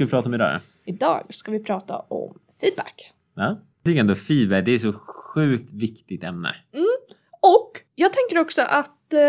Ska vi prata om idag? Idag ska vi prata om feedback. Ja? Jag tycker ändå feedback, det är så sjukt viktigt ämne. Och jag tänker också att eh,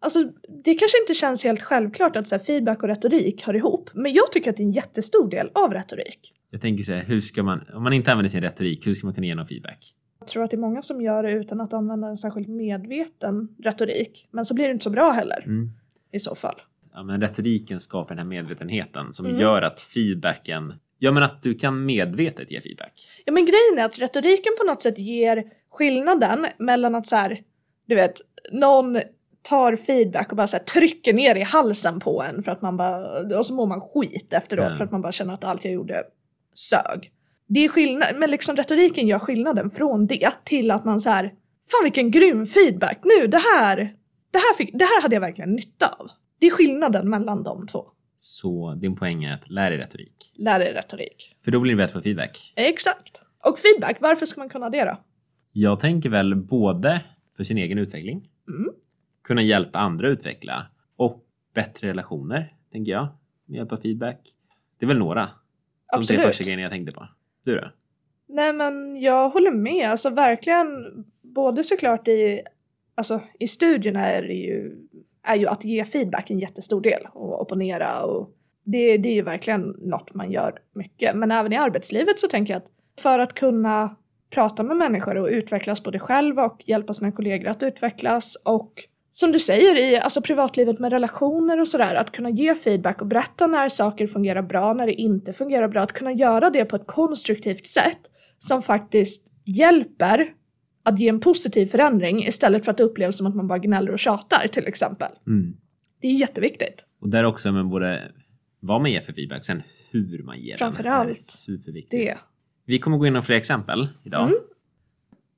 alltså, det kanske inte känns helt självklart att så här, feedback och retorik hör ihop. Men jag tycker att det är en jättestor del av retorik. Jag tänker så här, hur ska man, om man inte använder sin retorik, hur ska man kunna ge någon feedback? Jag tror att det är många som gör det utan att använda en särskilt medveten retorik. Men så blir det inte så bra heller Mm. i så fall. Ja, men retoriken skapar den här medvetenheten som Mm. gör att feedbacken, ja men att du kan medvetet ge feedback. Ja men grejen är att retoriken på något sätt ger skillnaden mellan att så här, du vet, någon tar feedback och bara så här, trycker ner i halsen på en för att man bara, och så mår man skit efteråt Ja. för att man bara känner att allt jag gjorde sög. Det är skillnad, men liksom retoriken gör skillnaden från det till att man så här, fan vilken grym feedback nu, det här, det här, fick, det här hade jag verkligen nytta av. Det är skillnaden mellan de två. Så din poäng är att lära dig retorik. Lär dig retorik. För då blir det bättre på feedback. Exakt. Och feedback, varför ska man kunna det då? Jag tänker väl både för sin egen utveckling, Mm. kunna hjälpa andra att utveckla och bättre relationer, tänker jag, med hjälp av feedback. Det är väl några. De tre Absolut. första grejerna jag tänkte på. Du då? Nej men jag håller med, alltså verkligen både såklart i, alltså, i studierna är det ju, är ju att ge feedback en jättestor del och opponera och det, det är ju verkligen något man gör mycket. Men även i arbetslivet så tänker jag att för att kunna prata med människor och utvecklas både själv och hjälpa sina kollegor att utvecklas och som du säger i alltså privatlivet med relationer och sådär, att kunna ge feedback och berätta när saker fungerar bra, när det inte fungerar bra, att kunna göra det på ett konstruktivt sätt som faktiskt hjälper att ge en positiv förändring istället för att det upplevs som att man bara gnäller och tjatar till exempel. Mm. Det är jätteviktigt. Och där också med både vad man ger för feedback, sen hur man ger den. Framför Det här är allt superviktigt. Det. Vi kommer gå in på fler exempel idag. Mm.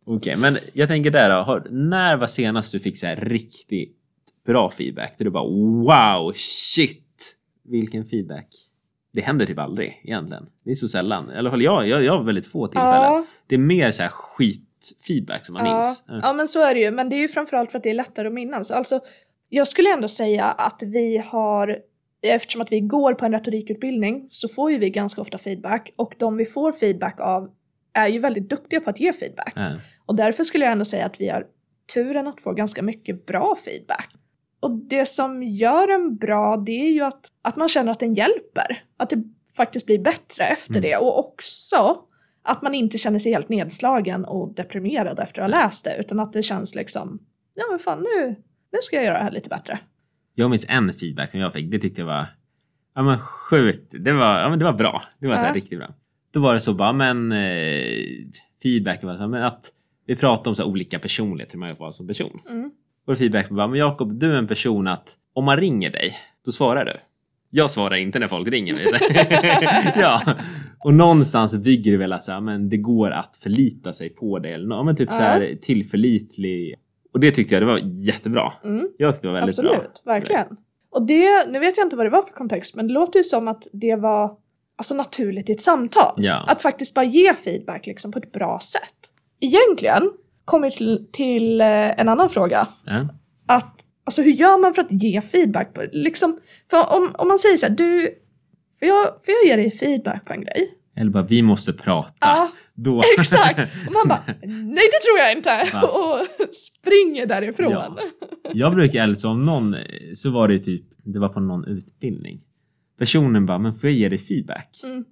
Okej, men jag tänker där då. Har, när var senast du fick så här riktigt bra feedback? Där du bara wow, shit, vilken feedback. Det händer typ aldrig egentligen. Det är så sällan. I alla fall jag, jag, jag har väldigt få tillfällen. Ja. Det är mer så här skitfeedback som man Ja. minns. Ja. ja men så är det ju, men det är ju framförallt för att det är lättare att minnas. Alltså, jag skulle ändå säga att vi har, eftersom att vi går på en retorikutbildning så får ju vi ganska ofta feedback och de vi får feedback av är ju väldigt duktiga på att ge feedback. Ja. Och därför skulle jag ändå säga att vi har turen att få ganska mycket bra feedback. Och det som gör en bra, det är ju att, att man känner att den hjälper. Att det faktiskt blir bättre efter Mm. det. Och också att man inte känner sig helt nedslagen och deprimerad efter att ha läst det. Utan att det känns liksom, ja men fan nu, nu ska jag göra det här lite bättre. Jag minns en feedback som jag fick. Det tyckte jag var ja, men sjukt. Det var, ja, men det var bra. Det var så här Ja. riktigt bra. Då var det så bara, men eh, feedbacken var så här, men att vi pratade om så här olika personligheter, hur man var som person. Mm. Och feedbacken var, men Jakob, du är en person att om man ringer dig, då svarar du. Jag svarar inte när folk ringer mig. ja. Och någonstans bygger det väl att så men det går att förlita sig på det. Eller, men typ Ja. så här tillförlitlig. Och det tyckte jag det var jättebra. Mm. Jag tyckte det var väldigt Absolut, bra. verkligen. Och det, nu vet jag inte vad det var för kontext, men det låter ju som att det var alltså, naturligt i ett samtal. Ja. Att faktiskt bara ge feedback liksom, på ett bra sätt. Egentligen kommer till, till eh, en annan fråga. Ja. Alltså hur gör man för att ge feedback? På, liksom, för om, om man säger så här, du, får jag, får jag ge dig feedback på en grej? Eller bara, vi måste prata. Ja, Då. exakt. Och man bara, nej det tror jag inte. Va? Och springer därifrån. Ja. Jag brukar ärligt som någon, så var det typ, det var på någon utbildning. Personen bara, men får jag ge dig feedback? Mm.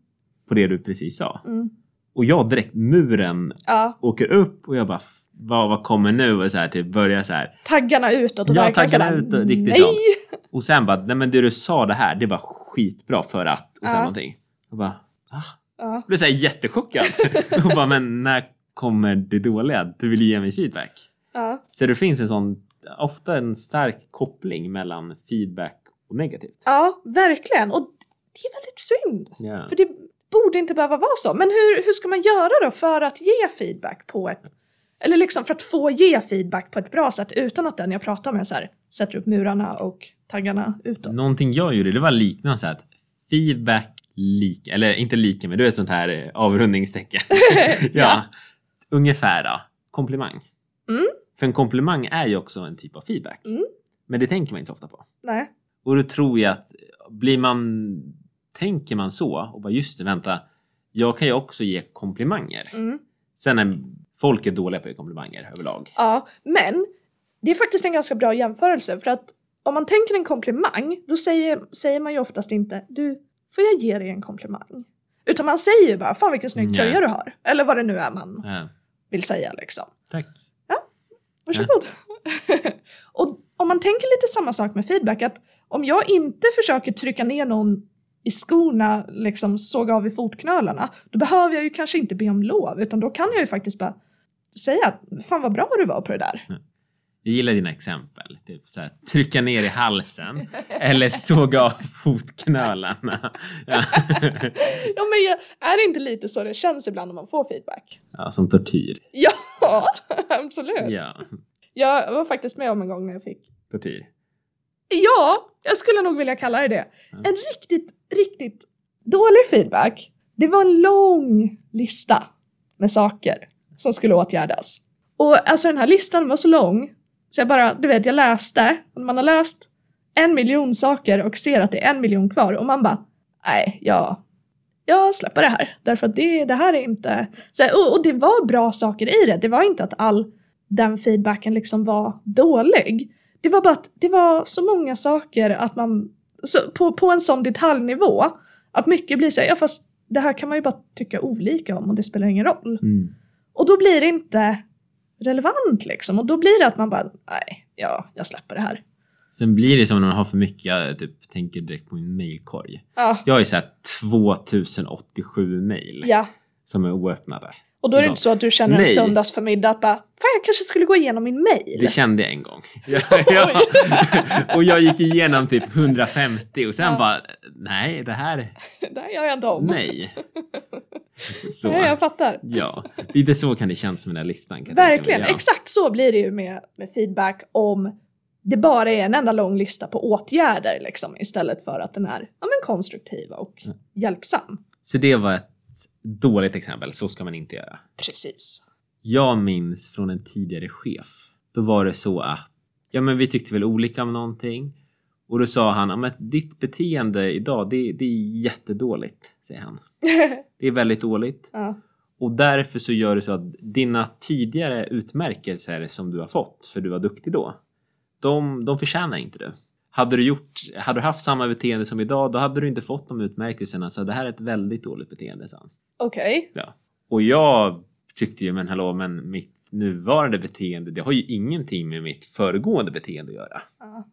På det du precis sa. Mm. Och jag direkt, muren Ja, åker upp och jag bara, vad, vad kommer nu? Och så här, typ börjar så här. taggarna utåt och Ja, taggarna utåt, riktigt nej! så. Och sen bara, nej men det du sa det här, det var skitbra för att, och sen Ja. någonting. Och bara, ah. Ja. Blev såhär jättechockad. och bara, men när kommer det dåliga? Du vill ge mig feedback. Ja. Så det finns en sån, ofta en stark koppling mellan feedback och negativt. ja, verkligen. Och det är väldigt synd. Ja. För det borde inte behöva vara så. Men hur, hur ska man göra då för att ge feedback på ett... Eller liksom för att få ge feedback på ett bra sätt utan att den jag pratar med så här, sätter upp murarna och taggarna utåt. Någonting jag gjorde, det var liknande så här att feedback lika, eller inte lika, men du vet sånt här eh, avrundningstecken. ja. Ja. Ungefär då. Komplimang. Mm. För en komplimang är ju också en typ av feedback. Mm. Men det tänker man inte ofta på. Nej. Och då tror jag att blir man tänker man så och bara just det, vänta, jag kan ju också ge komplimanger. Mm. Sen är folk är dåliga på att ge komplimanger överlag. Ja, men det är faktiskt en ganska bra jämförelse för att om man tänker en komplimang, då säger, säger man ju oftast inte du, får jag ge dig en komplimang? Utan man säger ju bara fan vilken snygg tröja du har. Eller vad det nu är man Ja, vill säga liksom. tack. Varsågod. och om man tänker lite samma sak med feedback, att om jag inte försöker trycka ner någon i skorna, liksom såga av i fotknölarna, då behöver jag ju kanske inte be om lov, utan då kan jag ju faktiskt bara säga att fan vad bra du var på det där. Jag gillar dina exempel. Typ så här, trycka ner i halsen eller såga av fotknölarna. Ja. Ja men jag, är det inte lite så det känns ibland när man får feedback? ja, som tortyr. Ja, absolut. Ja, Jag var faktiskt med om en gång när jag fick tortyr. Ja, jag skulle nog vilja kalla det det. Ja. En riktigt, riktigt dålig feedback. Det var en lång lista med saker som skulle åtgärdas. Och alltså den här listan var så lång så jag bara, du vet, jag läste och man har läst en miljon saker och ser att det är en miljon kvar och man bara, nej, jag, jag släpper det här. Därför att det, det här är inte... Så, här, och, och det var bra saker i det. Det var inte att all den feedbacken liksom var dålig. Det var bara att det var så många saker att man, så, på, på en sån detaljnivå, att mycket blir så här, ja fast det här kan man ju bara tycka olika om och det spelar ingen roll. Mm. Och då blir det inte relevant liksom. Och då blir det att man bara, nej, ja, jag släpper det här. Sen blir det som när man har för mycket, jag typ, tänker direkt på min mailkorg. Ja, Jag har ju såhär 2087 mail ja. som är oöppnade. Och då är det inte så att du känner en Nej. söndagsförmiddag att bara, fan jag kanske skulle gå igenom min mail. Det kände jag en gång. Ja, ja. Och jag gick igenom typ 150 och sen Ja. bara, nej, det här, det här gör jag inte om. nej. Så, Nej, jag fattar. ja. Lite så kan det kännas med den här listan. Verkligen. Ja. exakt så blir det ju med, med feedback om det bara är en enda lång lista på åtgärder liksom, istället för att den är ja, men konstruktiv och Mm. hjälpsam. Så det var ett dåligt exempel, så ska man inte göra. Precis. Jag minns från en tidigare chef. Då var det så att ja, men vi tyckte väl olika om någonting. Och då sa han, ja, men ditt beteende idag, det, det är jättedåligt, säger han. Det är väldigt dåligt. ja. Och därför så gör det så att dina tidigare utmärkelser som du har fått, för du var duktig då, de, de förtjänar inte du. Hade du, gjort, hade du haft samma beteende som idag, då hade du inte fått de utmärkelserna. Så det här är ett väldigt dåligt beteende, sa. Okej. Ja. Och jag tyckte ju, men hallå, men mitt nuvarande beteende, det har ju ingenting med mitt föregående beteende att göra. Ja.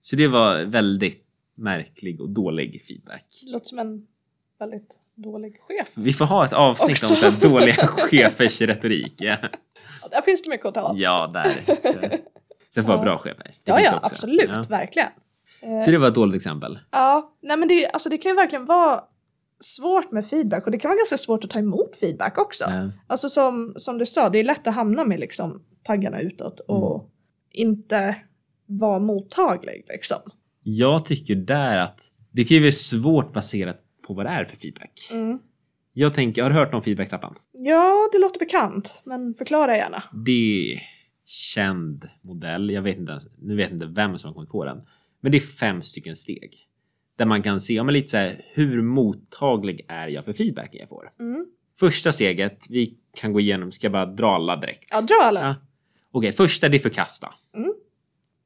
Så det var väldigt märklig och dålig feedback. Det låter som en väldigt dålig chef. Vi får ha ett avsnitt Också. om så här dåliga chefers retorik. Ja, Ja, där finns det mycket att ta. ja där. Sen får Ja. bra chefer. Det Ja, ja, också. absolut. Ja. Verkligen. Så det var ett dåligt exempel. Ja, nej men det, alltså det kan ju verkligen vara svårt med feedback och det kan vara ganska svårt att ta emot feedback också. Ja. Alltså som, som du sa, det är lätt att hamna med liksom taggarna utåt och Mm. inte vara mottaglig liksom. Jag tycker där att det kan ju vara svårt baserat på vad det är för feedback. Mm. Jag tänker, har du hört om feedbacktrappan? Ja, det låter bekant, men förklara gärna. Det är känd modell. Jag vet inte ens, nu vet inte vem som har kommit på den. Men det är fem stycken steg. Där man kan se, ja, men lite så här, hur mottaglig är jag för feedbacken jag får? Mm. Första steget, vi kan gå igenom, ska jag bara dra alla direkt? Ja, dra alla. Ja. Okej, första det är förkasta. Mm.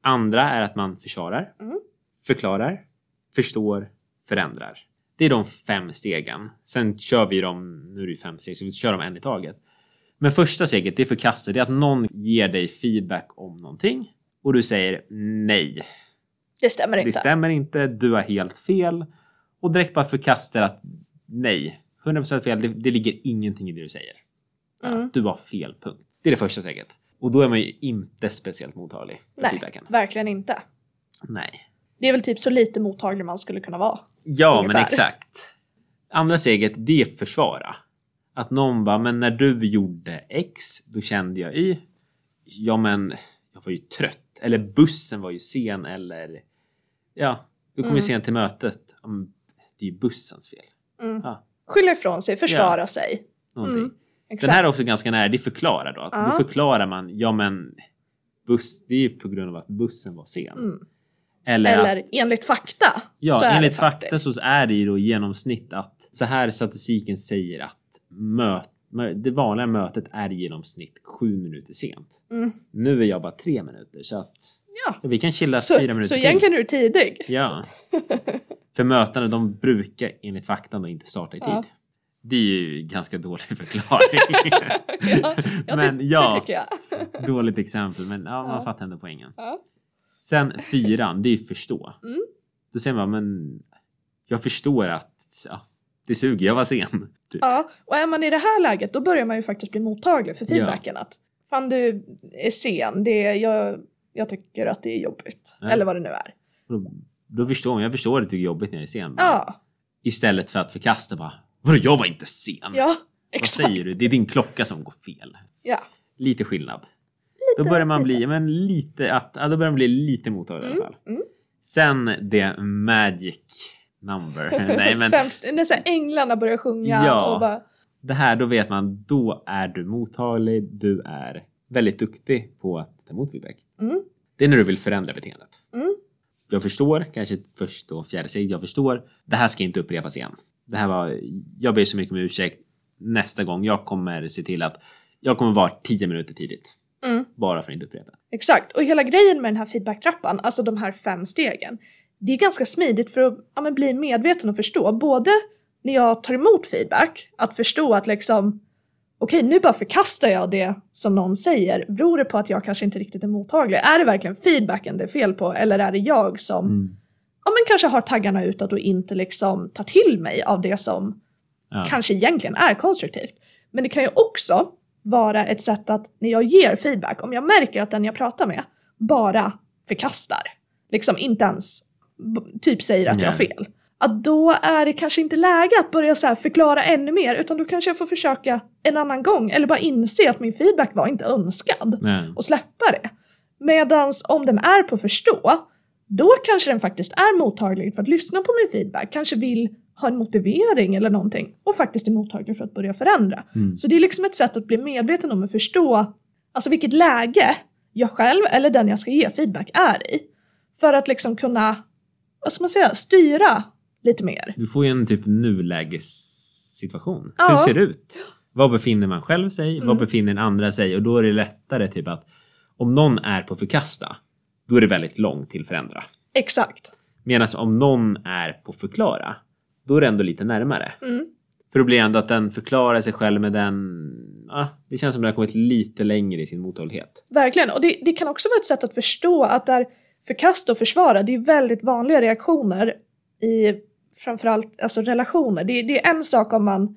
Andra är att man försvarar, Mm. förklarar, förstår, förändrar. Det är de fem stegen. Sen kör vi dem, nu är det fem steg, så vi kör dem en i taget. Men första steget, det är förkasta. Det är att någon ger dig feedback om någonting och du säger nej. Det stämmer Det inte. stämmer inte, du har helt fel. Och direkt bara förkastar att nej, 100% fel, det, det ligger ingenting i det du säger. Mm. Du har fel, punkt. Det är det första steget. Och då är man ju inte speciellt mottaglig för Nej, feedbacken. verkligen inte. Nej. Det är väl typ så lite mottaglig man skulle kunna vara. Ja, Ungefär. men exakt. Andra steget, det är försvara. Att någon bara, men när du gjorde X, då kände jag Y. Ja, men jag var ju trött. Eller bussen var ju sen, eller ja, du kom ju Mm. sent till mötet. Ja, Det är ju bussens fel. Mm. Ja, Skylla ifrån sig, försvara sig. någonting. Mm, Den här är också ganska nära, det förklarar då. Att Ja. Då förklarar man, ja men buss, det är ju på grund av att bussen var sen. Mm. Eller, Eller att, enligt fakta. ja, enligt fakta faktiskt. så är det ju då i genomsnitt att så här statistiken säger att möt, mö- det vanliga mötet är i genomsnitt sju minuter sent. Mm. Nu är jag bara tre minuter så att Ja. vi kan chilla Så, fyra minuter så till. egentligen är du tidig. Ja. För mötena de brukar enligt faktan då inte starta i tid. Ja. Det är ju ganska dålig förklaring. Ja, ja, men det, ja, det tycker jag. dåligt exempel. Men ja, man fattar ändå poängen. Ja. Sen fyran, det är förstå. Mm. Då säger man, men jag förstår att ja, det suger, jag var sen. Typ. Ja, och är man i det här läget då börjar man ju faktiskt bli mottaglig för feedbacken. Att fan du är sen, det är, jag, jag tycker att det är jobbigt. Ja. Eller vad det nu är. Då, då förstår man, jag förstår att det är jobbigt när jag är sen. Ja, Istället för att förkasta bara, vadå jag var inte sen? ja Vad exakt. säger du? Det är din klocka som går fel. Ja. Lite skillnad. Då börjar man bli, men lite att, ja, då börjar man bli lite mottaglig i alla fall. Mm. Sen det magic number. Nej men Främst när så här änglarna börjar sjunga Ja. och bara det här, då vet man, då är du mottaglig, du är väldigt duktig på att ta emot feedback. mm, Det är när du vill förändra beteendet. mm, Jag förstår, kanske först då fjärde steg, jag förstår. Det här ska inte upprepas igen. Det här var, jag ber så mycket om ursäkt. Nästa gång, jag kommer se till att jag kommer vara 10 minuter tidigt. Mm. Bara för att inte upprepa. Exakt, och hela grejen med den här feedbacktrappan, alltså de här fem stegen, det är ganska smidigt för att ja, bli medveten och förstå. Både när jag tar emot feedback, att förstå att liksom okej, nu bara förkastar jag det som någon säger. Beror det på att jag kanske inte riktigt är mottaglig? Är det verkligen feedbacken det är fel på? Eller är det jag som Mm. ja, men kanske har taggarna utåt och inte liksom tar till mig av det som Ja. kanske egentligen är konstruktivt. Men det kan ju också vara ett sätt att när jag ger feedback, om jag märker att den jag pratar med bara förkastar, liksom inte ens typ säger att jag har Nej. fel. Att då är det kanske inte läge att börja så förklara ännu mer utan då kanske jag får försöka en annan gång eller bara inse att min feedback var inte önskad Nej. och släppa det. Medans om den är på förstå, då kanske den faktiskt är mottaglig för att lyssna på min feedback, kanske vill ha en motivering eller någonting och faktiskt är mottaglig för att börja förändra. Mm. Så det är liksom ett sätt att bli medveten om och förstå alltså vilket läge jag själv eller den jag ska ge feedback är i. För att liksom kunna, vad ska man säga, styra lite mer. Du får ju en typ nulägessituation. Ja. Hur ser det ut? Var befinner man själv sig? Mm. Var befinner den andra sig? Och då är det lättare typ att om någon är på förkasta, då är det väldigt långt till förändra. Exakt. Medan om någon är på förklara, då är det ändå lite närmare. Mm. För då blir det ändå att den förklarar sig själv med den... Ah, det känns som den har kommit lite längre i sin mottaglighet. Verkligen, och det, det kan också vara ett sätt att förstå att där förkasta och försvara, det är väldigt vanliga reaktioner i framförallt alltså relationer. Det, det är en sak om man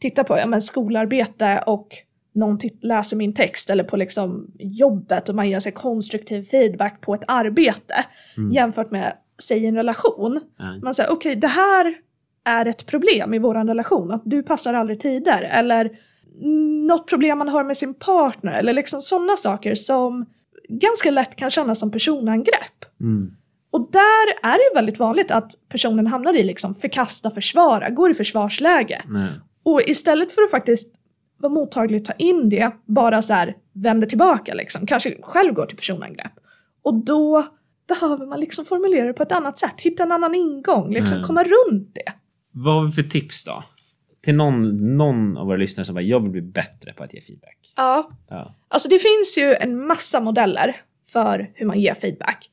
tittar på ja, men skolarbete och någon läser min text eller på liksom jobbet och man ger sig konstruktiv feedback på ett arbete Mm. jämfört med, säg en relation. Ja. Man säger okej, det här är ett problem i vår relation, att du passar aldrig tider eller något problem man har med sin partner eller liksom sådana saker som ganska lätt kan kännas som personangrepp. Mm. Och där är det väldigt vanligt att personen hamnar i liksom förkasta, försvara, går i försvarsläge. Nej. Och istället för att faktiskt vara mottaglig ta in det, bara så här vänder tillbaka liksom, kanske själv går till personangrepp. Och då behöver man liksom formulera det på ett annat sätt, hitta en annan ingång, liksom Mm. komma runt det. Vad har vi för tips då? Till någon, någon av våra lyssnare som bara, jag vill bli bättre på att ge feedback. Ja, Ja. Alltså det finns ju en massa modeller för hur man ger feedback.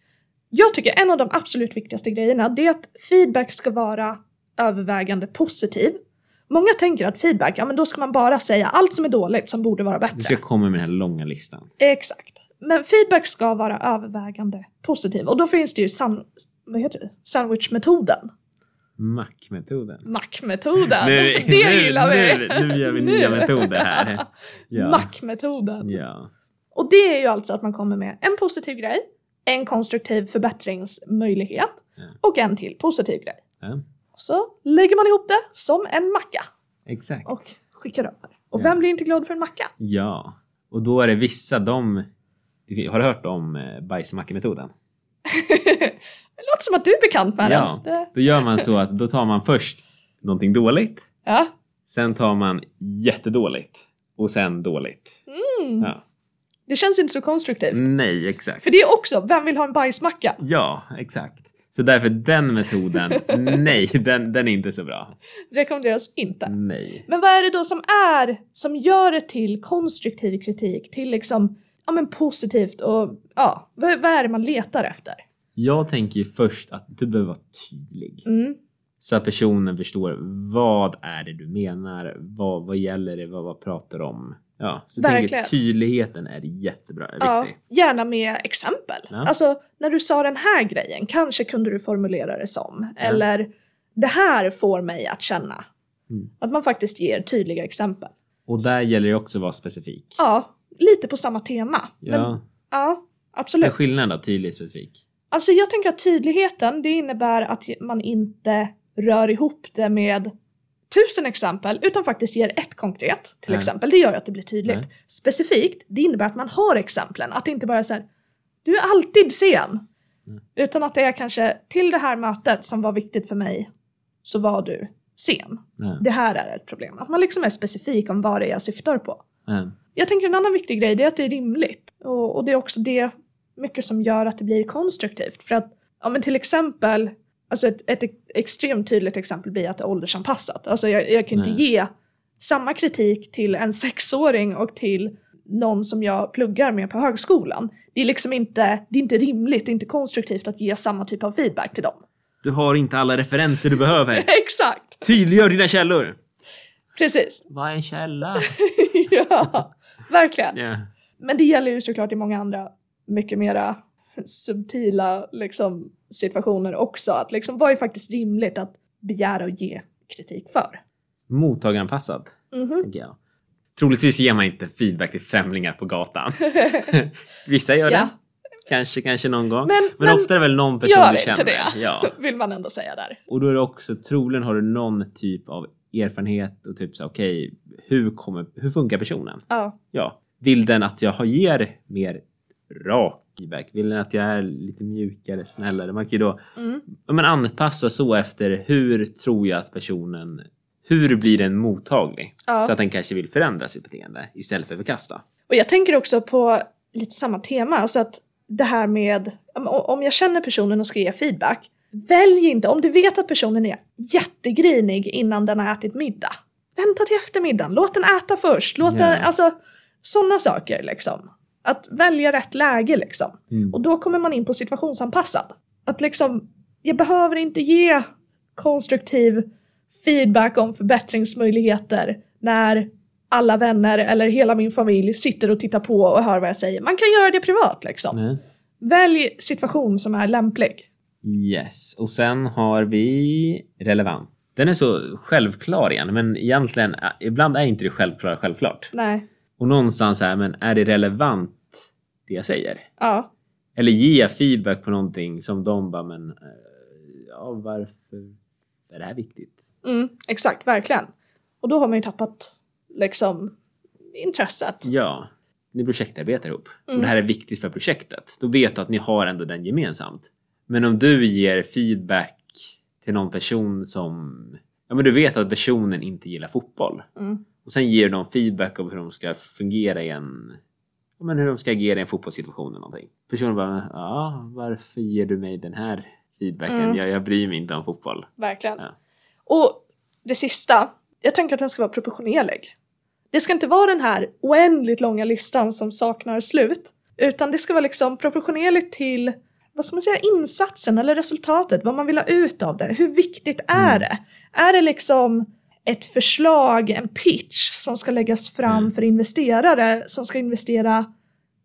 Jag tycker en av de absolut viktigaste grejerna det är att feedback ska vara övervägande positiv. Många tänker att feedback, ja men då ska man bara säga allt som är dåligt som borde vara Du ska bättre. komma med den här långa listan. Exakt. Men feedback ska vara övervägande positiv och då finns det ju san- vad heter det? sandwichmetoden. Mac-metoden. Mac-metoden. Det nu, gillar vi! Nu, nu gör vi nya metoder här. Ja. Mac-metoden. Ja. Och det är ju alltså att man kommer med en positiv grej, en konstruktiv förbättringsmöjlighet Ja. och en till positiv grej. ja. Så lägger man ihop det som en macka Exakt. och skickar över. Och vem blir inte glad för en macka? Ja. Och då är det vissa, de... Har du hört om eh, bajsmacka-metoden? det låter som att du är bekant med Ja. den. Då gör man så att då tar man först någonting dåligt. ja. Sen tar man jättedåligt. Och sen dåligt. Mm. Ja. Det känns inte så konstruktivt. Nej, exakt. För det är också, vem vill ha en bajsmacka? Ja, exakt. Så därför den metoden, nej, den, den är inte så bra. Rekommenderas inte. Nej. Men vad är det då som är, som gör det till konstruktiv kritik, till liksom, ja men positivt och ja, vad, vad är det man letar efter? Jag tänker ju först att du behöver vara tydlig. Mm, Så att personen förstår vad är det du menar? Vad, vad gäller det? Vad, vad pratar du om? Ja, så jag tänker Verkligen. tydligheten är jättebra, är ja, viktig. gärna med exempel. Ja. Alltså, när du sa den här grejen, kanske kunde du formulera det som. Ja. Eller, det här får mig att känna. Mm. Att man faktiskt ger tydliga exempel. Och där gäller det också att vara specifik. Ja, lite på samma tema. Ja, Men, ja vad är absolut. skillnaden då? Tydlig, specifik? Alltså jag tänker att tydligheten, det innebär att man inte rör ihop det med tusen exempel, utan faktiskt ger ett konkret till Nej. exempel. Det gör att det blir tydligt. Nej. Specifikt, det innebär att man har exemplen. Att det inte bara är så här, du är alltid sen. Nej. Utan att det är kanske, till det här mötet som var viktigt för mig, så var du sen. Det här är ett problem. Att man liksom är specifik om vad det är jag syftar på. Ja. Jag tänker en annan viktig grej det är att det är rimligt. Och, och det är också det mycket som gör att det blir konstruktivt. För att, ja men till exempel, alltså ett, ett extremt tydligt exempel blir att det är åldersanpassat. Alltså jag, jag kan inte Nej. ge samma kritik till en sexåring och till någon som jag pluggar med på högskolan. Det är liksom inte, det är inte rimligt, det är inte konstruktivt att ge samma typ av feedback till dem. Du har inte alla referenser du behöver. Exakt! Tydliggör dina källor! Precis. Vad är en källa? ja, verkligen. Ja. Men det gäller ju såklart i många andra mycket mera subtila liksom, situationer också. Att liksom, vad är faktiskt rimligt att begära och ge kritik för? Mottagaranpassad, Mhm. tänker jag. Troligtvis ger man inte feedback till främlingar på gatan. Vissa gör det. Ja. Kanske, kanske någon gång. Men- Men, men ofta är det väl någon person gör du inte känner. det. Ja. Vill man ändå säga där. Och då är det också, troligen har du någon typ av erfarenhet och typ så okej, hur, kommer, hur funkar personen? Ja, Ja, vill den att jag har- ger mer rak feedback? Vill den att jag är lite mjukare, snällare? Man kan ju då mm. men anpassa så efter hur tror jag att personen, hur blir den mottaglig? Ja. Så att den kanske vill förändra sitt beteende istället för att förkasta. Och jag tänker också på lite samma tema, alltså att det här med om- om jag känner personen och ska ge feedback, välj inte, om du vet att personen är jättegrinig innan den har ätit middag, vänta till eftermiddagen, låt den äta först, låt Ja. den, alltså sådana saker liksom. Att välja rätt läge liksom. Mm. Och då kommer man in på situationsanpassad. Att liksom, jag behöver inte ge konstruktiv feedback om förbättringsmöjligheter när alla vänner eller hela min familj sitter och tittar på och hör vad jag säger. Man kan göra det privat liksom. Nej. Välj situation som är lämplig. Yes, och sen har vi relevant. Den är så självklar igen, men egentligen äh, ibland är inte det självklara självklart. Nej. Och någonstans här, men är det relevant det jag säger? Ja. Eller ger jag feedback på någonting som de bara, men eh, ja, varför är det här viktigt? Mm, exakt, verkligen. Och då har man ju tappat liksom intresset. Ja, ni projektarbetar ihop och Mm. det här är viktigt för projektet. Då vet du att ni har ändå den gemensamt. Men om du ger feedback till någon person som, ja men du vet att personen inte gillar fotboll. Mm. Och sen ger du dem feedback om hur de ska fungera i en, ja men hur de ska agera i en fotbollssituation eller någonting. Personen bara, ja varför ger du mig den här feedbacken? Mm. Jag, jag bryr mig inte om fotboll. Verkligen. Ja. Och det sista, jag tänker att den ska vara proportionerlig. Det ska inte vara den här oändligt långa listan som saknar slut, utan det ska vara liksom proportionerligt till vad ska man säga, insatsen eller resultatet, vad man vill ha ut av det. Hur viktigt är Mm. det? Är det liksom ett förslag, en pitch som ska läggas fram Mm. för investerare som ska investera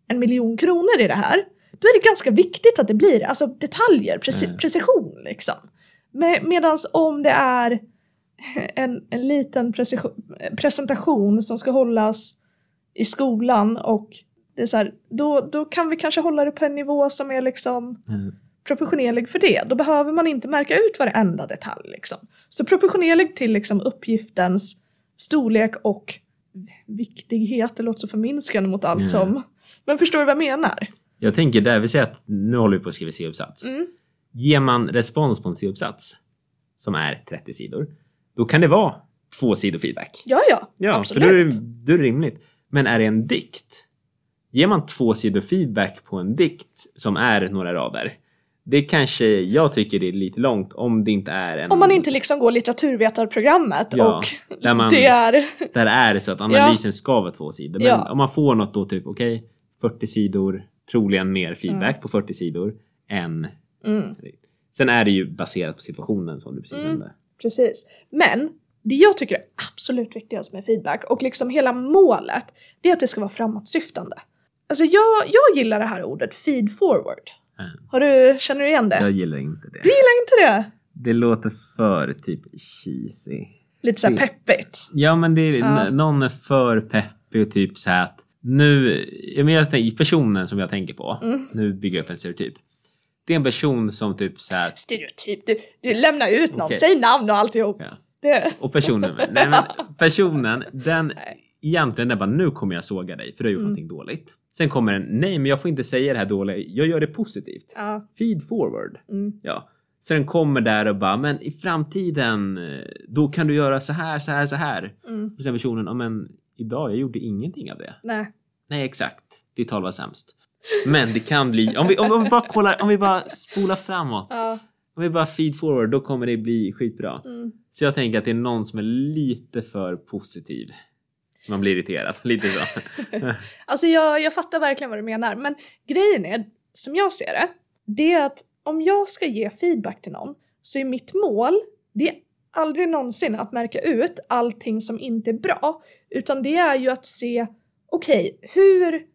en miljon kronor i det här? Då är det ganska viktigt att det blir alltså detaljer, preci- Mm. precision liksom. Med, medans om det är en, en liten presentation som ska hållas i skolan och det är så här, då, då kan vi kanske hålla det på en nivå som är liksom Mm. proportionerlig för det. Då behöver man inte märka ut varenda detalj. Liksom. Så proportionerlig till liksom uppgiftens storlek och viktighet, det låter så förminskande mot allt Ja. som... Men förstår du vad jag menar? Jag tänker där, vi säger att nu håller vi på att skriva C-uppsats. Mm. Ger man respons på en C-uppsats som är 30 sidor, då kan det vara två sidor feedback. Ja, ja, Ja, absolut. för då är, det, då är det rimligt. Men är det en dikt? Ger man två sidor feedback på en dikt som är några rader, det kanske jag tycker är lite långt om det inte är en... Om man inte liksom går litteraturvetarprogrammet Ja, och där man- det är... Där är det så att analysen ska vara två sidor. Men Ja. om man får något då typ, okej, 40 sidor, troligen mer feedback Mm. på 40 sidor än... Mm, Sen är det ju baserat på situationen som du precis Mm. nämnde. precis. Men det jag tycker är absolut viktigast med feedback och liksom hela målet, det är att det ska vara framåtsyftande. Alltså jag, jag gillar det här ordet feed forward. Mm. Har du, känner du igen det? Jag gillar inte det. Du gillar inte det? Det låter för typ cheesy. Lite såhär Det- peppigt. Ja men det är, Ja. någon är för peppig och typ så här att nu, jag tänker, personen som jag tänker på, Mm. nu bygger jag upp en stereotyp. Det är en person som typ så här, Stereotyp, du, du lämnar ut någon, Okej. säg namn och alltihop. ja. Det, Och personen, nej men personen, den Nej. egentligen är bara nu kommer jag såga dig för du har gjort Mm. någonting dåligt. Sen kommer den, nej men jag får inte säga det här dåliga, jag gör det positivt. ja, Feed forward. mm, Ja. Så den kommer där och bara, men i framtiden, eh, då kan du göra så här, så här, så här. mm, Och sen personen, ja men idag, jag gjorde ingenting av det. nej. Nej, exakt. Ditt tal var sämst. Men det kan bli, om vi, om, om vi bara kollar, om vi bara spolar framåt. Ja, Om vi bara feed forward, då kommer det bli skitbra. mm. Så jag tänker att det är någon som är lite för positiv. Så man blir irriterad. Lite så. Alltså jag, jag fattar verkligen vad du menar, men grejen är, som jag ser det, det är att om jag ska ge feedback till någon så är mitt mål, det är aldrig någonsin att märka ut allting som inte är bra, utan det är ju att se, okej, hur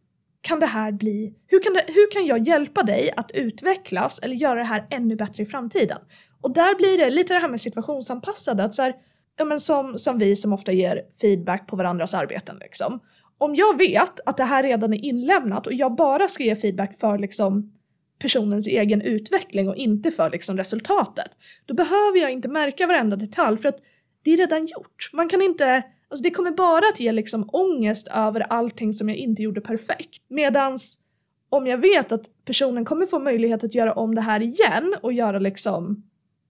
kan det här bli, hur kan, det, hur kan jag hjälpa dig att utvecklas eller göra det här ännu bättre i framtiden? Och där blir det lite det här med situationsanpassade, att så här, ja men som, som vi som ofta ger feedback på varandras arbeten liksom om jag vet att det här redan är inlämnat och jag bara ska ge feedback för liksom personens egen utveckling och inte för liksom resultatet, då behöver jag inte märka varenda detalj för att det är redan gjort. Man kan inte, alltså det kommer bara att ge liksom ångest över allting som jag inte gjorde perfekt. Medans om jag vet att personen kommer få möjlighet att göra om det här igen och göra liksom,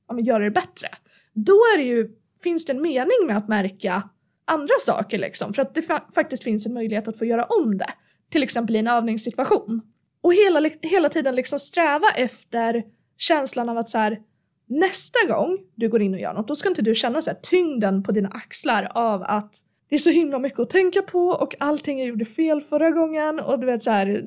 ja men göra det bättre, då är det ju, finns det en mening med att märka andra saker liksom, för att det fa- faktiskt finns en möjlighet att få göra om det. Till exempel i en övningssituation. Och hela, hela tiden liksom sträva efter känslan av att så här, nästa gång du går in och gör något, då ska inte du känna så här, tyngden på dina axlar av att det är så himla mycket att tänka på och allting jag gjorde fel förra gången och du vet så här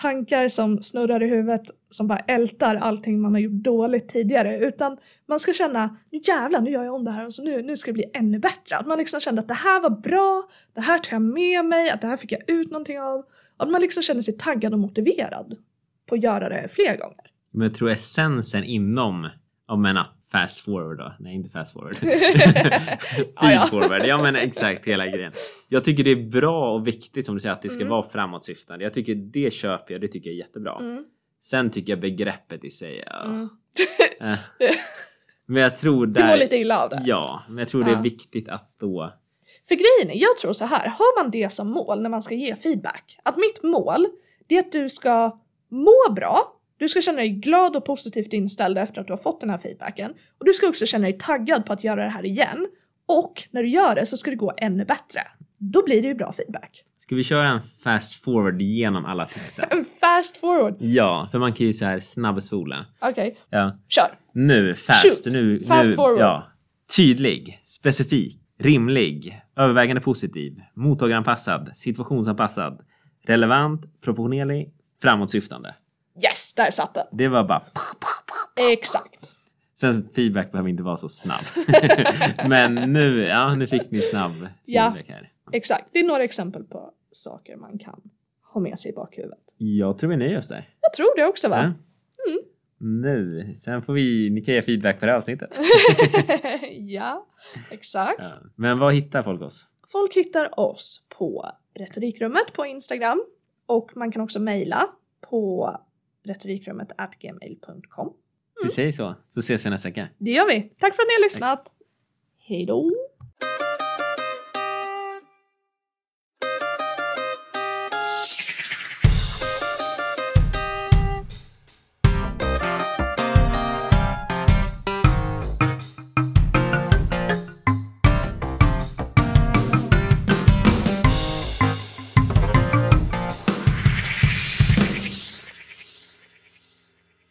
tankar som snurrar i huvudet som bara ältar allting man har gjort dåligt tidigare utan man ska känna nu jävlar nu gör jag om det här och så nu, nu ska det bli ännu bättre. Att man liksom kände att det här var bra, det här tar jag med mig, att det här fick jag ut någonting av. Att man liksom känner sig taggad och motiverad på att göra det fler gånger. Men jag tror essensen inom, om en app, fast forward då. Nej, inte fast forward. Feed Ja, ja. forward. Ja, men exakt hela grejen. Jag tycker det är bra och viktigt som du säger att det ska Mm. vara framåtsyftande. Jag tycker det köper jag. Det tycker jag är jättebra. Mm. Sen tycker jag begreppet i sig, ja. Mm. eh. Men jag tror Du mår där. lite illa av det. Ja, men jag tror det Ja. är viktigt att då För grejen är, jag tror så här, har man det som mål när man ska ge feedback, att mitt mål, det är att du ska må bra, du ska känna dig glad och positivt inställd efter att du har fått den här feedbacken, och du ska också känna dig taggad på att göra det här igen, och när du gör det så ska det gå ännu bättre. Då blir det ju bra feedback. Ska vi köra en fast forward genom alla tipsen? En fast forward. Ja, för man kan ju så här snabbspola. Okej, Ja. kör. Nu, fast. Shoot. Nu, Fast nu, forward. Ja. Tydlig, specifik, rimlig, övervägande positiv, mottagaranpassad, situationsanpassad, relevant, proportionerlig, framåtsyftande. Yes, där satt den. Det var bara... Exakt. Sen feedback behöver inte vara så snabb. Men nu, ja, nu fick ni snabb Ja. feedback här. Exakt. Det är några exempel på saker man kan ha med sig i bakhuvudet. Jag tror vi nöjer oss där. Jag tror det också va? Ja. Nu, sen får vi, ni kan ge feedback på det här avsnittet. ja, exakt. Ja. Men vad hittar folk oss? Folk hittar oss på Retorikrummet på Instagram och man kan också mejla på retorikrummet gmail.com. Vi säger så, så ses vi nästa vecka. Det gör vi. Tack för att ni har lyssnat. Hej då!